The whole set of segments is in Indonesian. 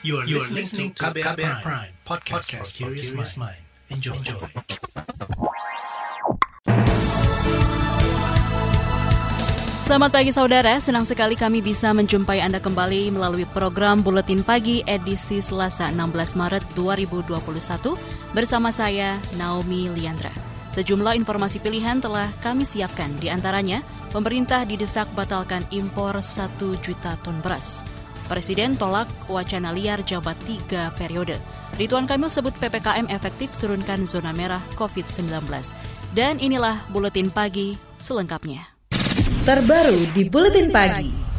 You are, you are listening to KBR, KBR Prime, Prime podcast, podcast for curious mind. Enjoy. Enjoy. Selamat pagi saudara, senang sekali kami bisa menjumpai Anda kembali melalui program Buletin Pagi edisi Selasa 16 Maret 2021 bersama saya Naomi Liandra. Sejumlah informasi pilihan telah kami siapkan, di antaranya pemerintah didesak batalkan impor 1 juta ton beras. Presiden tolak wacana liar jabat tiga periode. Rituan Kamil sebut PPKM efektif turunkan zona merah COVID-19. Dan inilah Buletin Pagi selengkapnya. Terbaru di Buletin Pagi.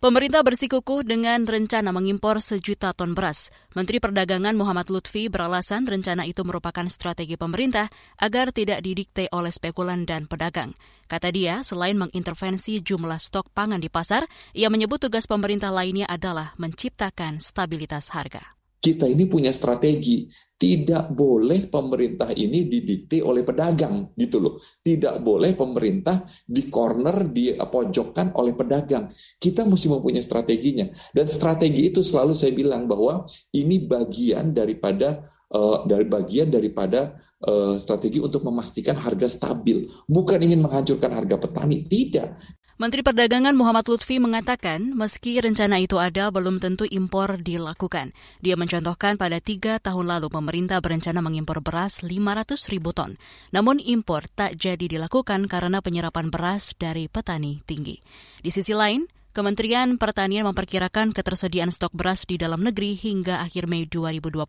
Pemerintah bersikukuh dengan rencana mengimpor sejuta ton beras. Menteri Perdagangan Muhammad Lutfi beralasan rencana itu merupakan strategi pemerintah agar tidak didikte oleh spekulan dan pedagang. Kata dia, selain mengintervensi jumlah stok pangan di pasar, ia menyebut tugas pemerintah lainnya adalah menciptakan stabilitas harga kita ini punya strategi. Tidak boleh pemerintah ini didikte oleh pedagang, gitu loh. Tidak boleh pemerintah di corner, di pojokkan oleh pedagang. Kita mesti mempunyai strateginya. Dan strategi itu selalu saya bilang bahwa ini bagian daripada uh, dari bagian daripada uh, strategi untuk memastikan harga stabil, bukan ingin menghancurkan harga petani, tidak. Menteri Perdagangan Muhammad Lutfi mengatakan meski rencana itu ada, belum tentu impor dilakukan. Dia mencontohkan pada tiga tahun lalu pemerintah berencana mengimpor beras 500 ribu ton. Namun impor tak jadi dilakukan karena penyerapan beras dari petani tinggi. Di sisi lain, Kementerian Pertanian memperkirakan ketersediaan stok beras di dalam negeri hingga akhir Mei 2021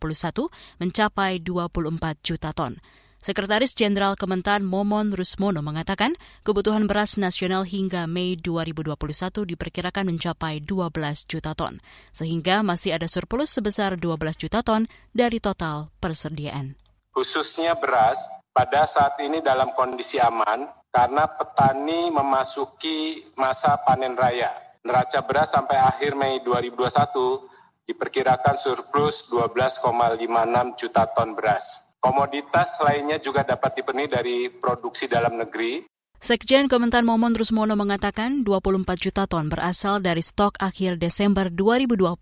mencapai 24 juta ton. Sekretaris Jenderal Kementan Momon Rusmono mengatakan kebutuhan beras nasional hingga Mei 2021 diperkirakan mencapai 12 juta ton, sehingga masih ada surplus sebesar 12 juta ton dari total persediaan. Khususnya beras, pada saat ini dalam kondisi aman karena petani memasuki masa panen raya. Neraca beras sampai akhir Mei 2021 diperkirakan surplus 12,56 juta ton beras. Komoditas lainnya juga dapat dipenuhi dari produksi dalam negeri. Sekjen Kementan Momon Rusmono mengatakan 24 juta ton berasal dari stok akhir Desember 2020,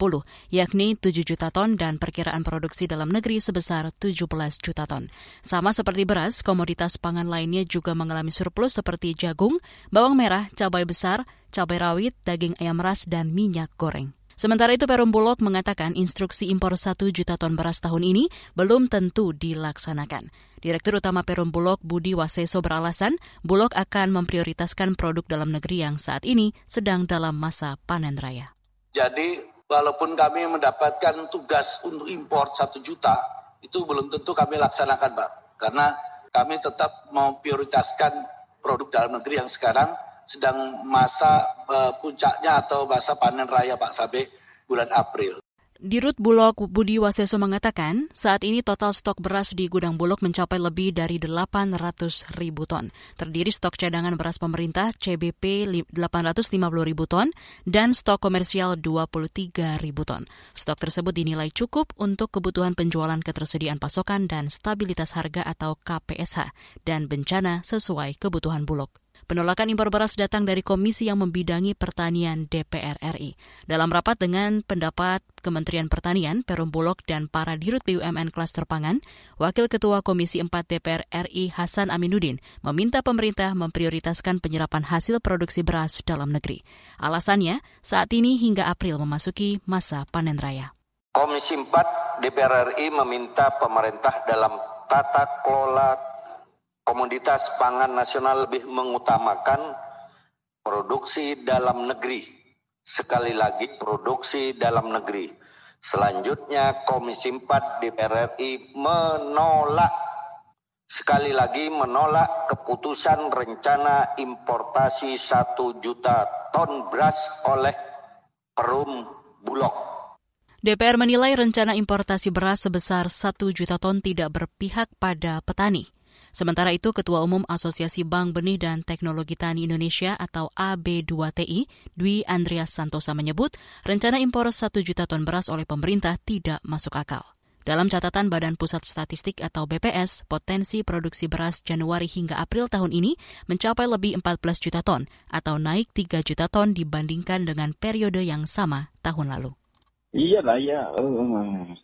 yakni 7 juta ton dan perkiraan produksi dalam negeri sebesar 17 juta ton. Sama seperti beras, komoditas pangan lainnya juga mengalami surplus seperti jagung, bawang merah, cabai besar, cabai rawit, daging ayam ras, dan minyak goreng. Sementara itu Perum Bulog mengatakan instruksi impor 1 juta ton beras tahun ini belum tentu dilaksanakan. Direktur Utama Perum Bulog Budi Waseso beralasan Bulog akan memprioritaskan produk dalam negeri yang saat ini sedang dalam masa panen raya. Jadi walaupun kami mendapatkan tugas untuk impor 1 juta, itu belum tentu kami laksanakan Pak. Karena kami tetap memprioritaskan produk dalam negeri yang sekarang sedang masa uh, puncaknya atau masa panen raya Pak sampai bulan April. Dirut Bulog Budi Waseso mengatakan, saat ini total stok beras di gudang Bulog mencapai lebih dari 800 ribu ton. Terdiri stok cadangan beras pemerintah CBP 850 ribu ton dan stok komersial 23 ribu ton. Stok tersebut dinilai cukup untuk kebutuhan penjualan ketersediaan pasokan dan stabilitas harga atau KPSH dan bencana sesuai kebutuhan Bulog. Penolakan impor beras datang dari komisi yang membidangi pertanian DPR RI. Dalam rapat dengan pendapat Kementerian Pertanian, Perum Bulog, dan para dirut BUMN klaster pangan, Wakil Ketua Komisi 4 DPR RI Hasan Aminuddin meminta pemerintah memprioritaskan penyerapan hasil produksi beras dalam negeri. Alasannya, saat ini hingga April memasuki masa panen raya. Komisi 4 DPR RI meminta pemerintah dalam tata kelola komoditas pangan nasional lebih mengutamakan produksi dalam negeri. Sekali lagi produksi dalam negeri. Selanjutnya Komisi 4 DPR RI menolak sekali lagi menolak keputusan rencana importasi satu juta ton beras oleh Perum Bulog. DPR menilai rencana importasi beras sebesar satu juta ton tidak berpihak pada petani. Sementara itu, Ketua Umum Asosiasi Bank Benih dan Teknologi Tani Indonesia atau AB2TI, Dwi Andreas Santosa menyebut, rencana impor 1 juta ton beras oleh pemerintah tidak masuk akal. Dalam catatan Badan Pusat Statistik atau BPS, potensi produksi beras Januari hingga April tahun ini mencapai lebih 14 juta ton atau naik 3 juta ton dibandingkan dengan periode yang sama tahun lalu. Iya lah ya,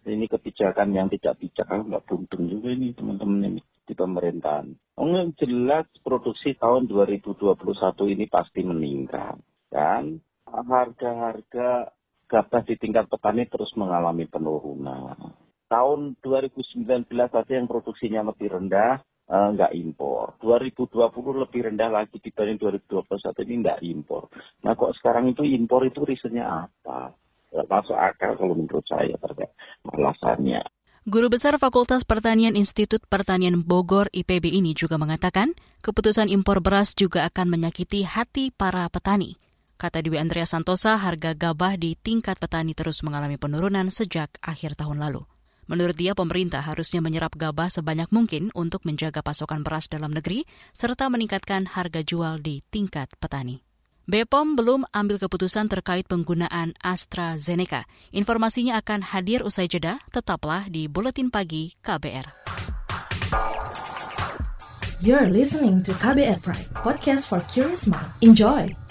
ini kebijakan yang tidak bijak, nggak buntung juga ini teman-teman ini di pemerintahan. Oh, jelas produksi tahun 2021 ini pasti meningkat, kan? Harga-harga gabah di tingkat petani terus mengalami penurunan. Tahun 2019 saja yang produksinya lebih rendah, uh, nggak impor. 2020 lebih rendah lagi dibanding 2021 ini nggak impor. Nah kok sekarang itu impor itu reasonnya apa? masuk akal kalau menurut saya terkait alasannya. Guru Besar Fakultas Pertanian Institut Pertanian Bogor IPB ini juga mengatakan keputusan impor beras juga akan menyakiti hati para petani. Kata Dewi Andrea Santosa, harga gabah di tingkat petani terus mengalami penurunan sejak akhir tahun lalu. Menurut dia, pemerintah harusnya menyerap gabah sebanyak mungkin untuk menjaga pasokan beras dalam negeri serta meningkatkan harga jual di tingkat petani. BPOM belum ambil keputusan terkait penggunaan AstraZeneca. Informasinya akan hadir usai jeda, tetaplah di Buletin Pagi KBR. You're listening to KBR Pride, podcast for curious mind. Enjoy!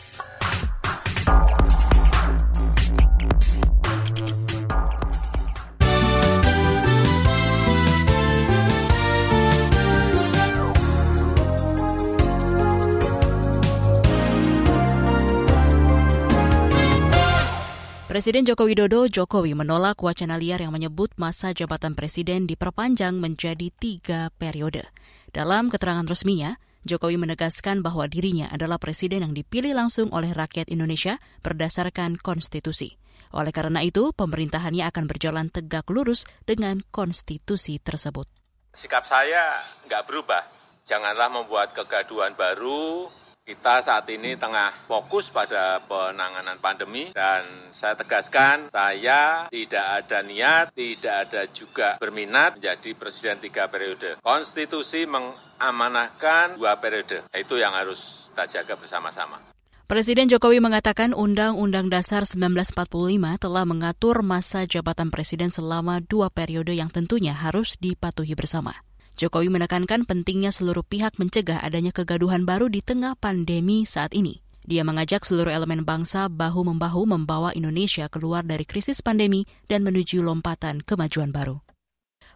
Presiden Joko Widodo Jokowi menolak wacana liar yang menyebut masa jabatan presiden diperpanjang menjadi tiga periode. Dalam keterangan resminya, Jokowi menegaskan bahwa dirinya adalah presiden yang dipilih langsung oleh rakyat Indonesia berdasarkan konstitusi. Oleh karena itu, pemerintahannya akan berjalan tegak lurus dengan konstitusi tersebut. Sikap saya nggak berubah. Janganlah membuat kegaduhan baru, kita saat ini tengah fokus pada penanganan pandemi dan saya tegaskan saya tidak ada niat, tidak ada juga berminat menjadi presiden tiga periode. Konstitusi mengamanahkan dua periode. Itu yang harus kita jaga bersama-sama. Presiden Jokowi mengatakan Undang-Undang Dasar 1945 telah mengatur masa jabatan presiden selama dua periode yang tentunya harus dipatuhi bersama. Jokowi menekankan pentingnya seluruh pihak mencegah adanya kegaduhan baru di tengah pandemi saat ini. Dia mengajak seluruh elemen bangsa bahu-membahu membawa Indonesia keluar dari krisis pandemi dan menuju lompatan kemajuan baru.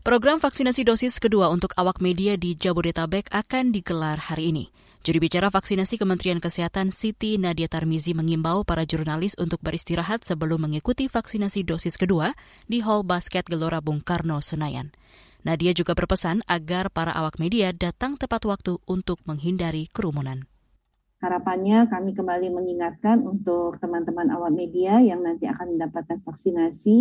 Program vaksinasi dosis kedua untuk awak media di Jabodetabek akan digelar hari ini. Juru bicara vaksinasi Kementerian Kesehatan Siti Nadia Tarmizi mengimbau para jurnalis untuk beristirahat sebelum mengikuti vaksinasi dosis kedua di Hall Basket Gelora Bung Karno, Senayan. Nadia juga berpesan agar para awak media datang tepat waktu untuk menghindari kerumunan. Harapannya kami kembali mengingatkan untuk teman-teman awak media yang nanti akan mendapatkan vaksinasi.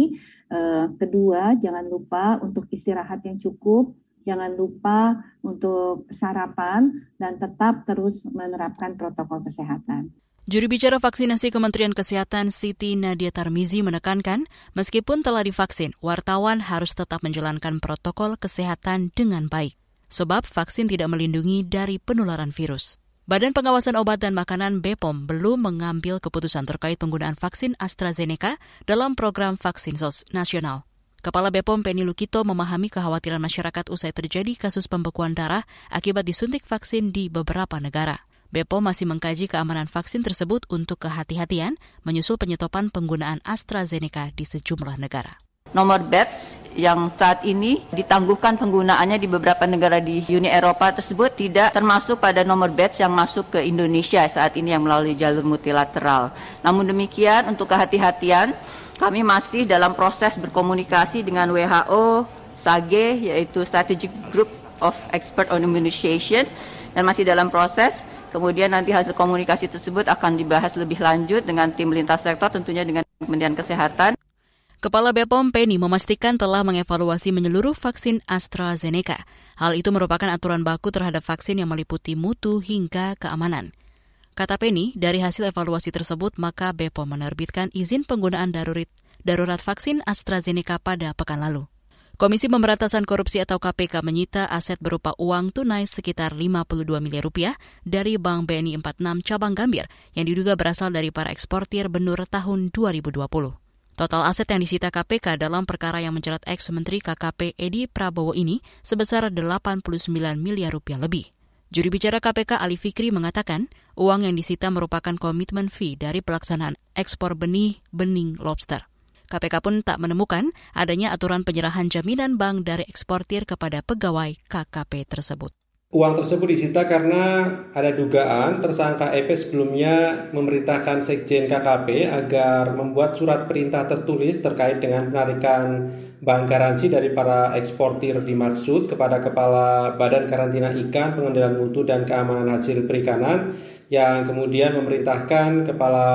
Eh, kedua, jangan lupa untuk istirahat yang cukup, jangan lupa untuk sarapan, dan tetap terus menerapkan protokol kesehatan. Juru bicara vaksinasi Kementerian Kesehatan Siti Nadia Tarmizi menekankan, meskipun telah divaksin, wartawan harus tetap menjalankan protokol kesehatan dengan baik. Sebab vaksin tidak melindungi dari penularan virus. Badan Pengawasan Obat dan Makanan BPOM belum mengambil keputusan terkait penggunaan vaksin AstraZeneca dalam program vaksin sos nasional. Kepala BPOM Penny Lukito memahami kekhawatiran masyarakat usai terjadi kasus pembekuan darah akibat disuntik vaksin di beberapa negara. BPOM masih mengkaji keamanan vaksin tersebut untuk kehati-hatian menyusul penyetopan penggunaan AstraZeneca di sejumlah negara. Nomor batch yang saat ini ditangguhkan penggunaannya di beberapa negara di Uni Eropa tersebut tidak termasuk pada nomor batch yang masuk ke Indonesia saat ini yang melalui jalur multilateral. Namun demikian untuk kehati-hatian kami masih dalam proses berkomunikasi dengan WHO, SAGE yaitu Strategic Group of Expert on Immunization dan masih dalam proses Kemudian nanti hasil komunikasi tersebut akan dibahas lebih lanjut dengan tim lintas sektor tentunya dengan Kementerian Kesehatan. Kepala BPOM Penny memastikan telah mengevaluasi menyeluruh vaksin AstraZeneca. Hal itu merupakan aturan baku terhadap vaksin yang meliputi mutu hingga keamanan. Kata Penny, dari hasil evaluasi tersebut maka BPOM menerbitkan izin penggunaan darurat, darurat vaksin AstraZeneca pada pekan lalu. Komisi Pemberantasan Korupsi atau KPK menyita aset berupa uang tunai sekitar 52 miliar rupiah dari Bank BNI 46 cabang Gambir yang diduga berasal dari para eksportir benur tahun 2020. Total aset yang disita KPK dalam perkara yang menjerat ex-menteri KKP Edi Prabowo ini sebesar 89 miliar rupiah lebih. Juri bicara KPK Ali Fikri mengatakan, uang yang disita merupakan komitmen fee dari pelaksanaan ekspor benih bening lobster. KPK pun tak menemukan adanya aturan penyerahan jaminan bank dari eksportir kepada pegawai KKP tersebut. Uang tersebut disita karena ada dugaan tersangka EP sebelumnya memerintahkan Sekjen KKP agar membuat surat perintah tertulis terkait dengan penarikan bank garansi dari para eksportir dimaksud kepada Kepala Badan Karantina Ikan Pengendalian Mutu dan Keamanan Hasil Perikanan yang kemudian memerintahkan Kepala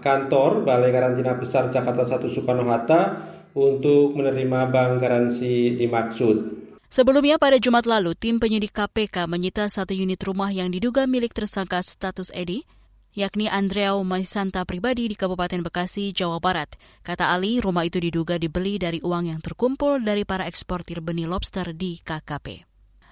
Kantor Balai Karantina Besar Jakarta 1 Soekarno-Hatta untuk menerima bank garansi dimaksud. Sebelumnya pada Jumat lalu, tim penyidik KPK menyita satu unit rumah yang diduga milik tersangka status Edi, yakni Andreau Maisanta pribadi di Kabupaten Bekasi, Jawa Barat. Kata Ali, rumah itu diduga dibeli dari uang yang terkumpul dari para eksportir benih lobster di KKP.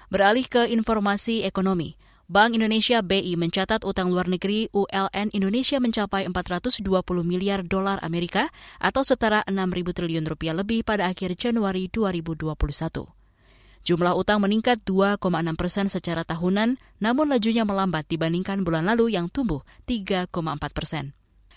Beralih ke informasi ekonomi. Bank Indonesia BI mencatat utang luar negeri ULN Indonesia mencapai 420 miliar dolar Amerika atau setara 6.000 triliun rupiah lebih pada akhir Januari 2021. Jumlah utang meningkat 2,6 persen secara tahunan, namun lajunya melambat dibandingkan bulan lalu yang tumbuh 3,4 persen.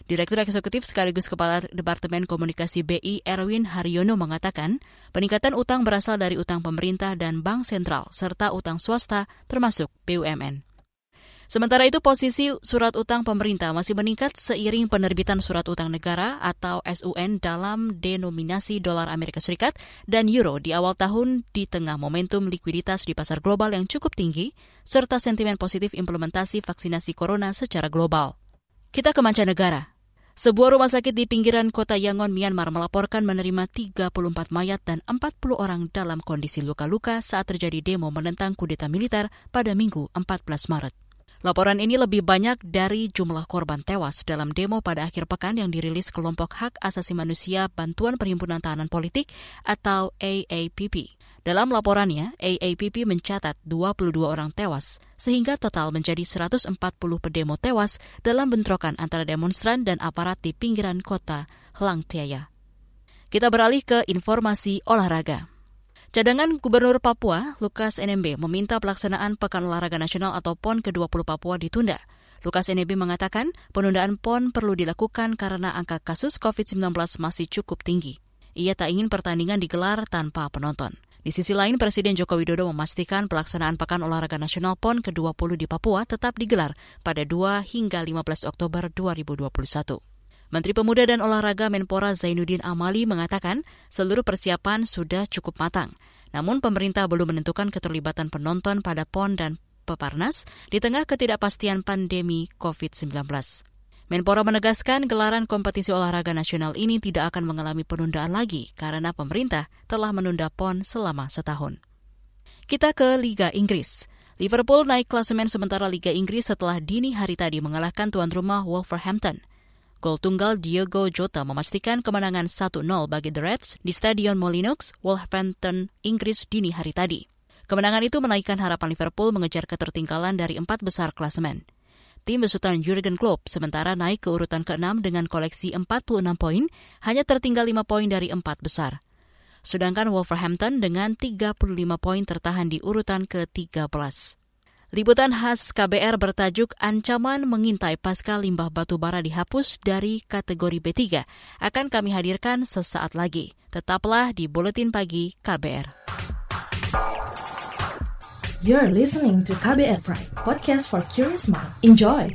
Direktur Eksekutif sekaligus Kepala Departemen Komunikasi BI Erwin Haryono mengatakan, peningkatan utang berasal dari utang pemerintah dan bank sentral serta utang swasta termasuk BUMN. Sementara itu posisi surat utang pemerintah masih meningkat seiring penerbitan surat utang negara atau SUN dalam denominasi dolar Amerika Serikat dan euro di awal tahun di tengah momentum likuiditas di pasar global yang cukup tinggi serta sentimen positif implementasi vaksinasi corona secara global. Kita ke mancanegara. Sebuah rumah sakit di pinggiran kota Yangon, Myanmar melaporkan menerima 34 mayat dan 40 orang dalam kondisi luka-luka saat terjadi demo menentang kudeta militer pada Minggu 14 Maret. Laporan ini lebih banyak dari jumlah korban tewas dalam demo pada akhir pekan yang dirilis kelompok hak asasi manusia Bantuan Perhimpunan Tahanan Politik atau AAPP. Dalam laporannya, AAPP mencatat 22 orang tewas, sehingga total menjadi 140 pedemo tewas dalam bentrokan antara demonstran dan aparat di pinggiran kota Langtiaya. Kita beralih ke informasi olahraga. Cadangan Gubernur Papua, Lukas NMB, meminta pelaksanaan Pekan Olahraga Nasional atau PON ke-20 Papua ditunda. Lukas NMB mengatakan penundaan PON perlu dilakukan karena angka kasus COVID-19 masih cukup tinggi. Ia tak ingin pertandingan digelar tanpa penonton. Di sisi lain, Presiden Joko Widodo memastikan pelaksanaan Pekan Olahraga Nasional PON ke-20 di Papua tetap digelar pada 2 hingga 15 Oktober 2021. Menteri Pemuda dan Olahraga Menpora Zainuddin Amali mengatakan seluruh persiapan sudah cukup matang. Namun pemerintah belum menentukan keterlibatan penonton pada PON dan Peparnas di tengah ketidakpastian pandemi COVID-19. Menpora menegaskan gelaran kompetisi olahraga nasional ini tidak akan mengalami penundaan lagi karena pemerintah telah menunda PON selama setahun. Kita ke Liga Inggris. Liverpool naik klasemen sementara Liga Inggris setelah dini hari tadi mengalahkan tuan rumah Wolverhampton. Gol tunggal Diego Jota memastikan kemenangan 1-0 bagi The Reds di Stadion Molyneux, Wolverhampton, Inggris dini hari tadi. Kemenangan itu menaikkan harapan Liverpool mengejar ketertinggalan dari empat besar klasemen. Tim besutan Jurgen Klopp sementara naik ke urutan ke-6 dengan koleksi 46 poin, hanya tertinggal 5 poin dari empat besar. Sedangkan Wolverhampton dengan 35 poin tertahan di urutan ke-13. Liputan khas KBR bertajuk Ancaman Mengintai Pasca Limbah Batu Bara Dihapus dari kategori B3 akan kami hadirkan sesaat lagi. Tetaplah di Buletin Pagi KBR. You're listening to KBR Pride, podcast for curious mind. Enjoy!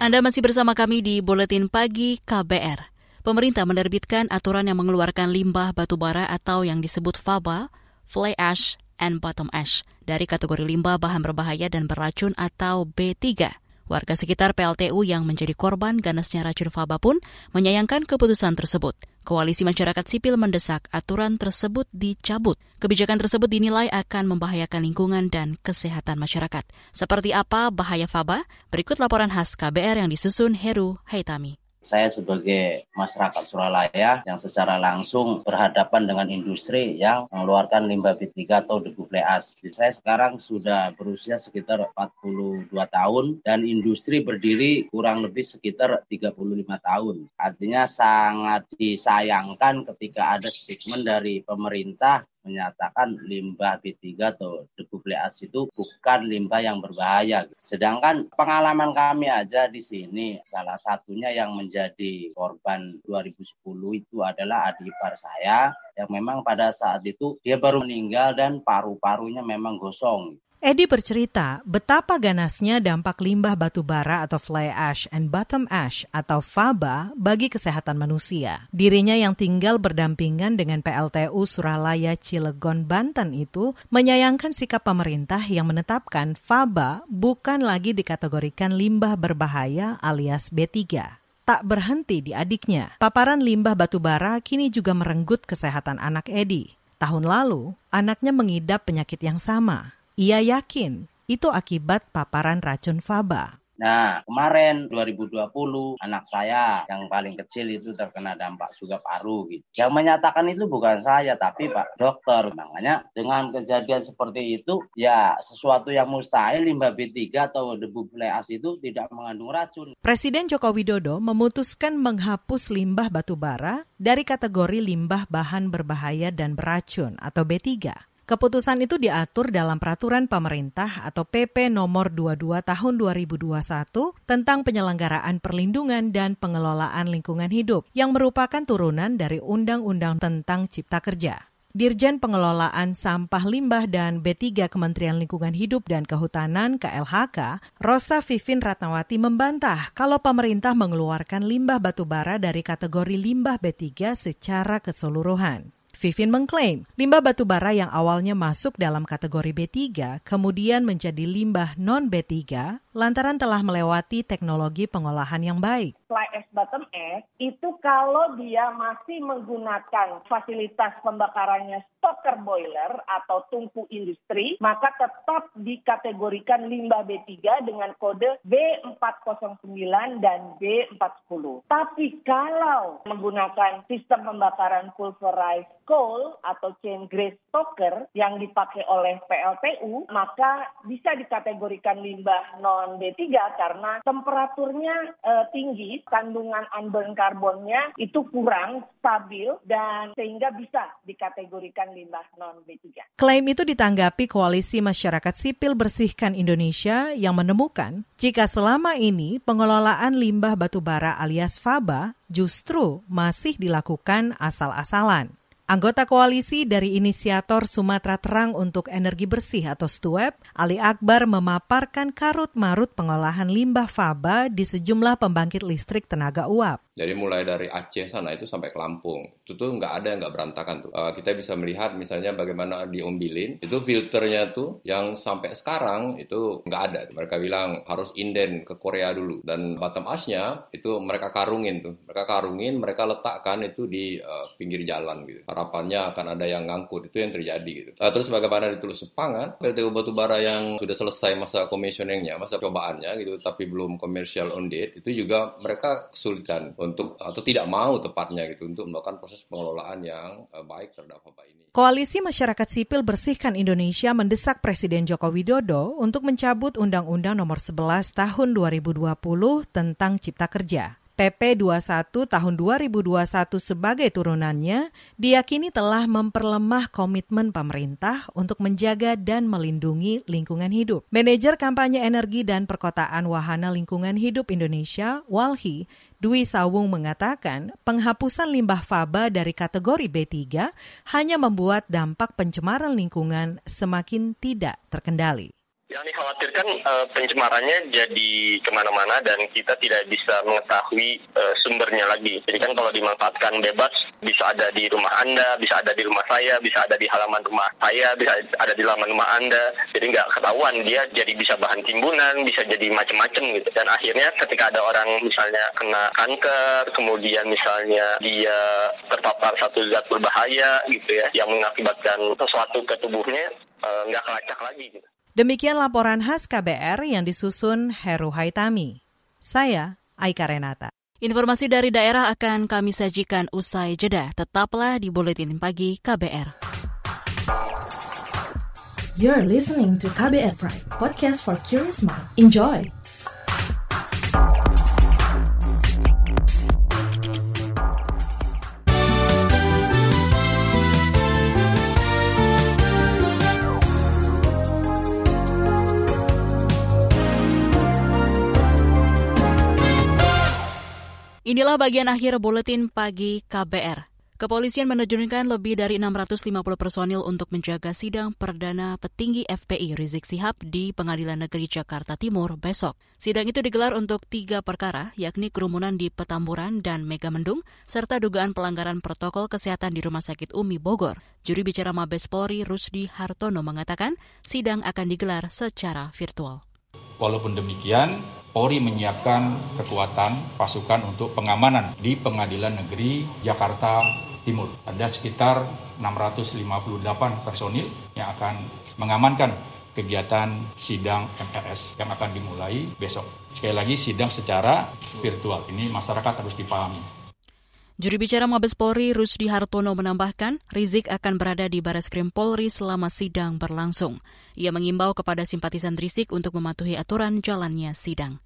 Anda masih bersama kami di Buletin Pagi KBR. Pemerintah menerbitkan aturan yang mengeluarkan limbah batu bara atau yang disebut FABA, fly ash, and bottom ash dari kategori limbah bahan berbahaya dan beracun atau B3. Warga sekitar PLTU yang menjadi korban ganasnya racun faba pun menyayangkan keputusan tersebut. Koalisi masyarakat sipil mendesak aturan tersebut dicabut. Kebijakan tersebut dinilai akan membahayakan lingkungan dan kesehatan masyarakat. Seperti apa bahaya faba? Berikut laporan khas KBR yang disusun Heru Haitami. Saya sebagai masyarakat Suralaya yang secara langsung berhadapan dengan industri yang mengeluarkan limbah B3 atau debu fleas. Saya sekarang sudah berusia sekitar 42 tahun dan industri berdiri kurang lebih sekitar 35 tahun. Artinya sangat disayangkan ketika ada statement dari pemerintah menyatakan limbah B3 atau debu fleas itu bukan limbah yang berbahaya. Sedangkan pengalaman kami aja di sini, salah satunya yang menjadi korban 2010 itu adalah adik ipar saya yang memang pada saat itu dia baru meninggal dan paru-parunya memang gosong. Edi bercerita betapa ganasnya dampak limbah batu bara atau fly ash and bottom ash atau FABA bagi kesehatan manusia. Dirinya yang tinggal berdampingan dengan PLTU Suralaya Cilegon Banten itu menyayangkan sikap pemerintah yang menetapkan FABA bukan lagi dikategorikan limbah berbahaya alias B3 tak berhenti di adiknya. Paparan limbah batu bara kini juga merenggut kesehatan anak Edi. Tahun lalu, anaknya mengidap penyakit yang sama. Ia yakin itu akibat paparan racun faba. Nah, kemarin 2020 anak saya yang paling kecil itu terkena dampak juga paru gitu. Yang menyatakan itu bukan saya tapi Pak dokter. Makanya dengan kejadian seperti itu ya sesuatu yang mustahil limbah B3 atau debu fleas itu tidak mengandung racun. Presiden Joko Widodo memutuskan menghapus limbah batu bara dari kategori limbah bahan berbahaya dan beracun atau B3. Keputusan itu diatur dalam peraturan pemerintah atau PP nomor 22 tahun 2021 tentang penyelenggaraan perlindungan dan pengelolaan lingkungan hidup yang merupakan turunan dari Undang-Undang tentang Cipta Kerja. Dirjen Pengelolaan Sampah Limbah dan B3 Kementerian Lingkungan Hidup dan Kehutanan KLHK, Rosa Vivin Ratnawati membantah kalau pemerintah mengeluarkan limbah batubara dari kategori limbah B3 secara keseluruhan. Vivin mengklaim limbah batu bara yang awalnya masuk dalam kategori B3 kemudian menjadi limbah non B3 lantaran telah melewati teknologi pengolahan yang baik fly ash bottom ash itu kalau dia masih menggunakan fasilitas pembakarannya stoker boiler atau tungku industri, maka tetap dikategorikan limbah B3 dengan kode B409 dan B410. Tapi kalau menggunakan sistem pembakaran pulverized coal atau chain grace stoker yang dipakai oleh PLTU, maka bisa dikategorikan limbah non B3 karena temperaturnya e, tinggi kandungan unburned karbonnya itu kurang stabil dan sehingga bisa dikategorikan limbah non B3. Klaim itu ditanggapi Koalisi Masyarakat Sipil Bersihkan Indonesia yang menemukan jika selama ini pengelolaan limbah batubara alias FABA justru masih dilakukan asal-asalan. Anggota koalisi dari inisiator Sumatera Terang untuk Energi Bersih atau STUEP, Ali Akbar memaparkan karut-marut pengolahan limbah faba di sejumlah pembangkit listrik tenaga uap. Jadi mulai dari Aceh sana itu sampai ke Lampung, itu tuh nggak ada yang nggak berantakan tuh. Uh, kita bisa melihat misalnya bagaimana di Ombilin, itu filternya tuh yang sampai sekarang itu nggak ada. Mereka bilang harus inden ke Korea dulu. Dan bottom ashnya itu mereka karungin tuh. Mereka karungin, mereka letakkan itu di uh, pinggir jalan gitu. Harapannya akan ada yang ngangkut, itu yang terjadi gitu. Uh, terus bagaimana di Tulus Sepangan, PLTU Batubara yang sudah selesai masa commissioningnya, masa cobaannya gitu, tapi belum commercial on date, itu juga mereka kesulitan untuk atau tidak mau tepatnya gitu untuk melakukan proses pengelolaan yang uh, baik terhadap wabah ini. Koalisi Masyarakat Sipil Bersihkan Indonesia mendesak Presiden Joko Widodo untuk mencabut Undang-Undang Nomor 11 Tahun 2020 tentang Cipta Kerja. PP 21 tahun 2021 sebagai turunannya diyakini telah memperlemah komitmen pemerintah untuk menjaga dan melindungi lingkungan hidup. Manajer Kampanye Energi dan Perkotaan Wahana Lingkungan Hidup Indonesia, Walhi, Dwi Sawung mengatakan penghapusan limbah faba dari kategori B3 hanya membuat dampak pencemaran lingkungan semakin tidak terkendali. Yang dikhawatirkan uh, pencemarannya jadi ke mana-mana dan kita tidak bisa mengetahui uh, sumbernya lagi. Jadi kan kalau dimanfaatkan bebas bisa ada di rumah Anda, bisa ada di rumah saya, bisa ada di halaman rumah saya, bisa ada di halaman rumah Anda. Jadi nggak ketahuan dia jadi bisa bahan timbunan, bisa jadi macam-macam gitu. Dan akhirnya ketika ada orang misalnya kena kanker, kemudian misalnya dia terpapar satu zat berbahaya gitu ya, yang mengakibatkan sesuatu ke tubuhnya eh, nggak uh, kelacak lagi gitu. Demikian laporan khas KBR yang disusun Heru Haitami. Saya Aika Renata. Informasi dari daerah akan kami sajikan usai jeda. Tetaplah di Buletin Pagi KBR. You're listening to KBR Pride, podcast for curious mind. Enjoy! Inilah bagian akhir buletin pagi KBR. Kepolisian menerjunkan lebih dari 650 personil untuk menjaga sidang perdana petinggi FPI Rizik Sihab di Pengadilan Negeri Jakarta Timur besok. Sidang itu digelar untuk tiga perkara, yakni kerumunan di Petamburan dan Megamendung, serta dugaan pelanggaran protokol kesehatan di Rumah Sakit Umi Bogor. Juri bicara Mabes Polri Rusdi Hartono mengatakan sidang akan digelar secara virtual. Walaupun demikian, Polri menyiapkan kekuatan pasukan untuk pengamanan di Pengadilan Negeri Jakarta Timur. Ada sekitar 658 personil yang akan mengamankan kegiatan sidang MRS yang akan dimulai besok. Sekali lagi sidang secara virtual. Ini masyarakat harus dipahami. Juri bicara Mabes Polri Rusdi Hartono menambahkan, Rizik akan berada di Baris Krim Polri selama sidang berlangsung. Ia mengimbau kepada simpatisan Rizik untuk mematuhi aturan jalannya sidang.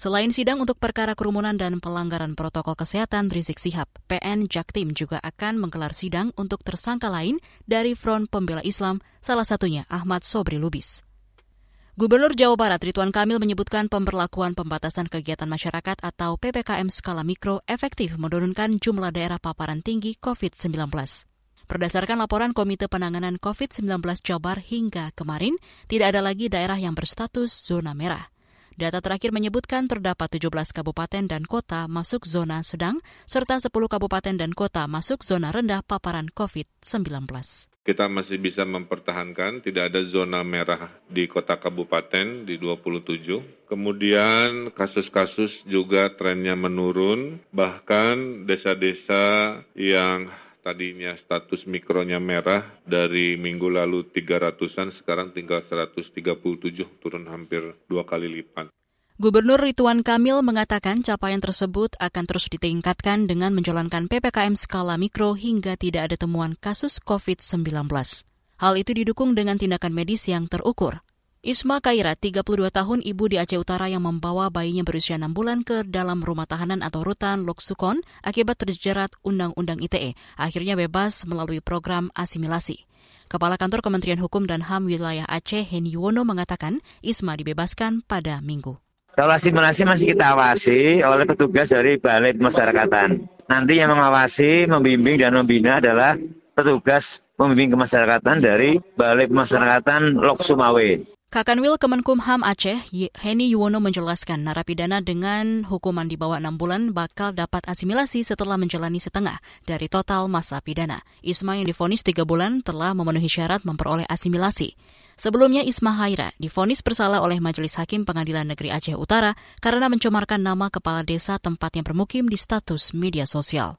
Selain sidang untuk perkara kerumunan dan pelanggaran protokol kesehatan Rizik Sihab, PN Jaktim juga akan menggelar sidang untuk tersangka lain dari Front Pembela Islam, salah satunya Ahmad Sobri Lubis. Gubernur Jawa Barat Ridwan Kamil menyebutkan pemberlakuan pembatasan kegiatan masyarakat atau PPKM skala mikro efektif menurunkan jumlah daerah paparan tinggi COVID-19. Berdasarkan laporan Komite Penanganan COVID-19 Jabar hingga kemarin, tidak ada lagi daerah yang berstatus zona merah. Data terakhir menyebutkan terdapat 17 kabupaten dan kota masuk zona sedang, serta 10 kabupaten dan kota masuk zona rendah paparan COVID-19 kita masih bisa mempertahankan tidak ada zona merah di kota kabupaten di 27. Kemudian kasus-kasus juga trennya menurun, bahkan desa-desa yang tadinya status mikronya merah dari minggu lalu 300-an sekarang tinggal 137 turun hampir dua kali lipat. Gubernur Ridwan Kamil mengatakan capaian tersebut akan terus ditingkatkan dengan menjalankan PPKM skala mikro hingga tidak ada temuan kasus COVID-19. Hal itu didukung dengan tindakan medis yang terukur. Isma Kaira, 32 tahun ibu di Aceh Utara yang membawa bayinya berusia 6 bulan ke dalam rumah tahanan atau rutan Loksukon akibat terjerat Undang-Undang ITE, akhirnya bebas melalui program asimilasi. Kepala Kantor Kementerian Hukum dan HAM Wilayah Aceh, Heni Yuwono, mengatakan Isma dibebaskan pada Minggu. Kalau asimilasi masih kita awasi oleh petugas dari Balai Pemasyarakatan. Nanti yang mengawasi, membimbing, dan membina adalah petugas pembimbing kemasyarakatan dari Balai Pemasyarakatan Lok Sumawe. Kakanwil Kemenkumham Aceh, Heni Yuwono menjelaskan narapidana dengan hukuman di bawah 6 bulan bakal dapat asimilasi setelah menjalani setengah dari total masa pidana. Isma yang difonis 3 bulan telah memenuhi syarat memperoleh asimilasi. Sebelumnya Isma Haira difonis bersalah oleh Majelis Hakim Pengadilan Negeri Aceh Utara karena mencemarkan nama kepala desa tempatnya bermukim di status media sosial.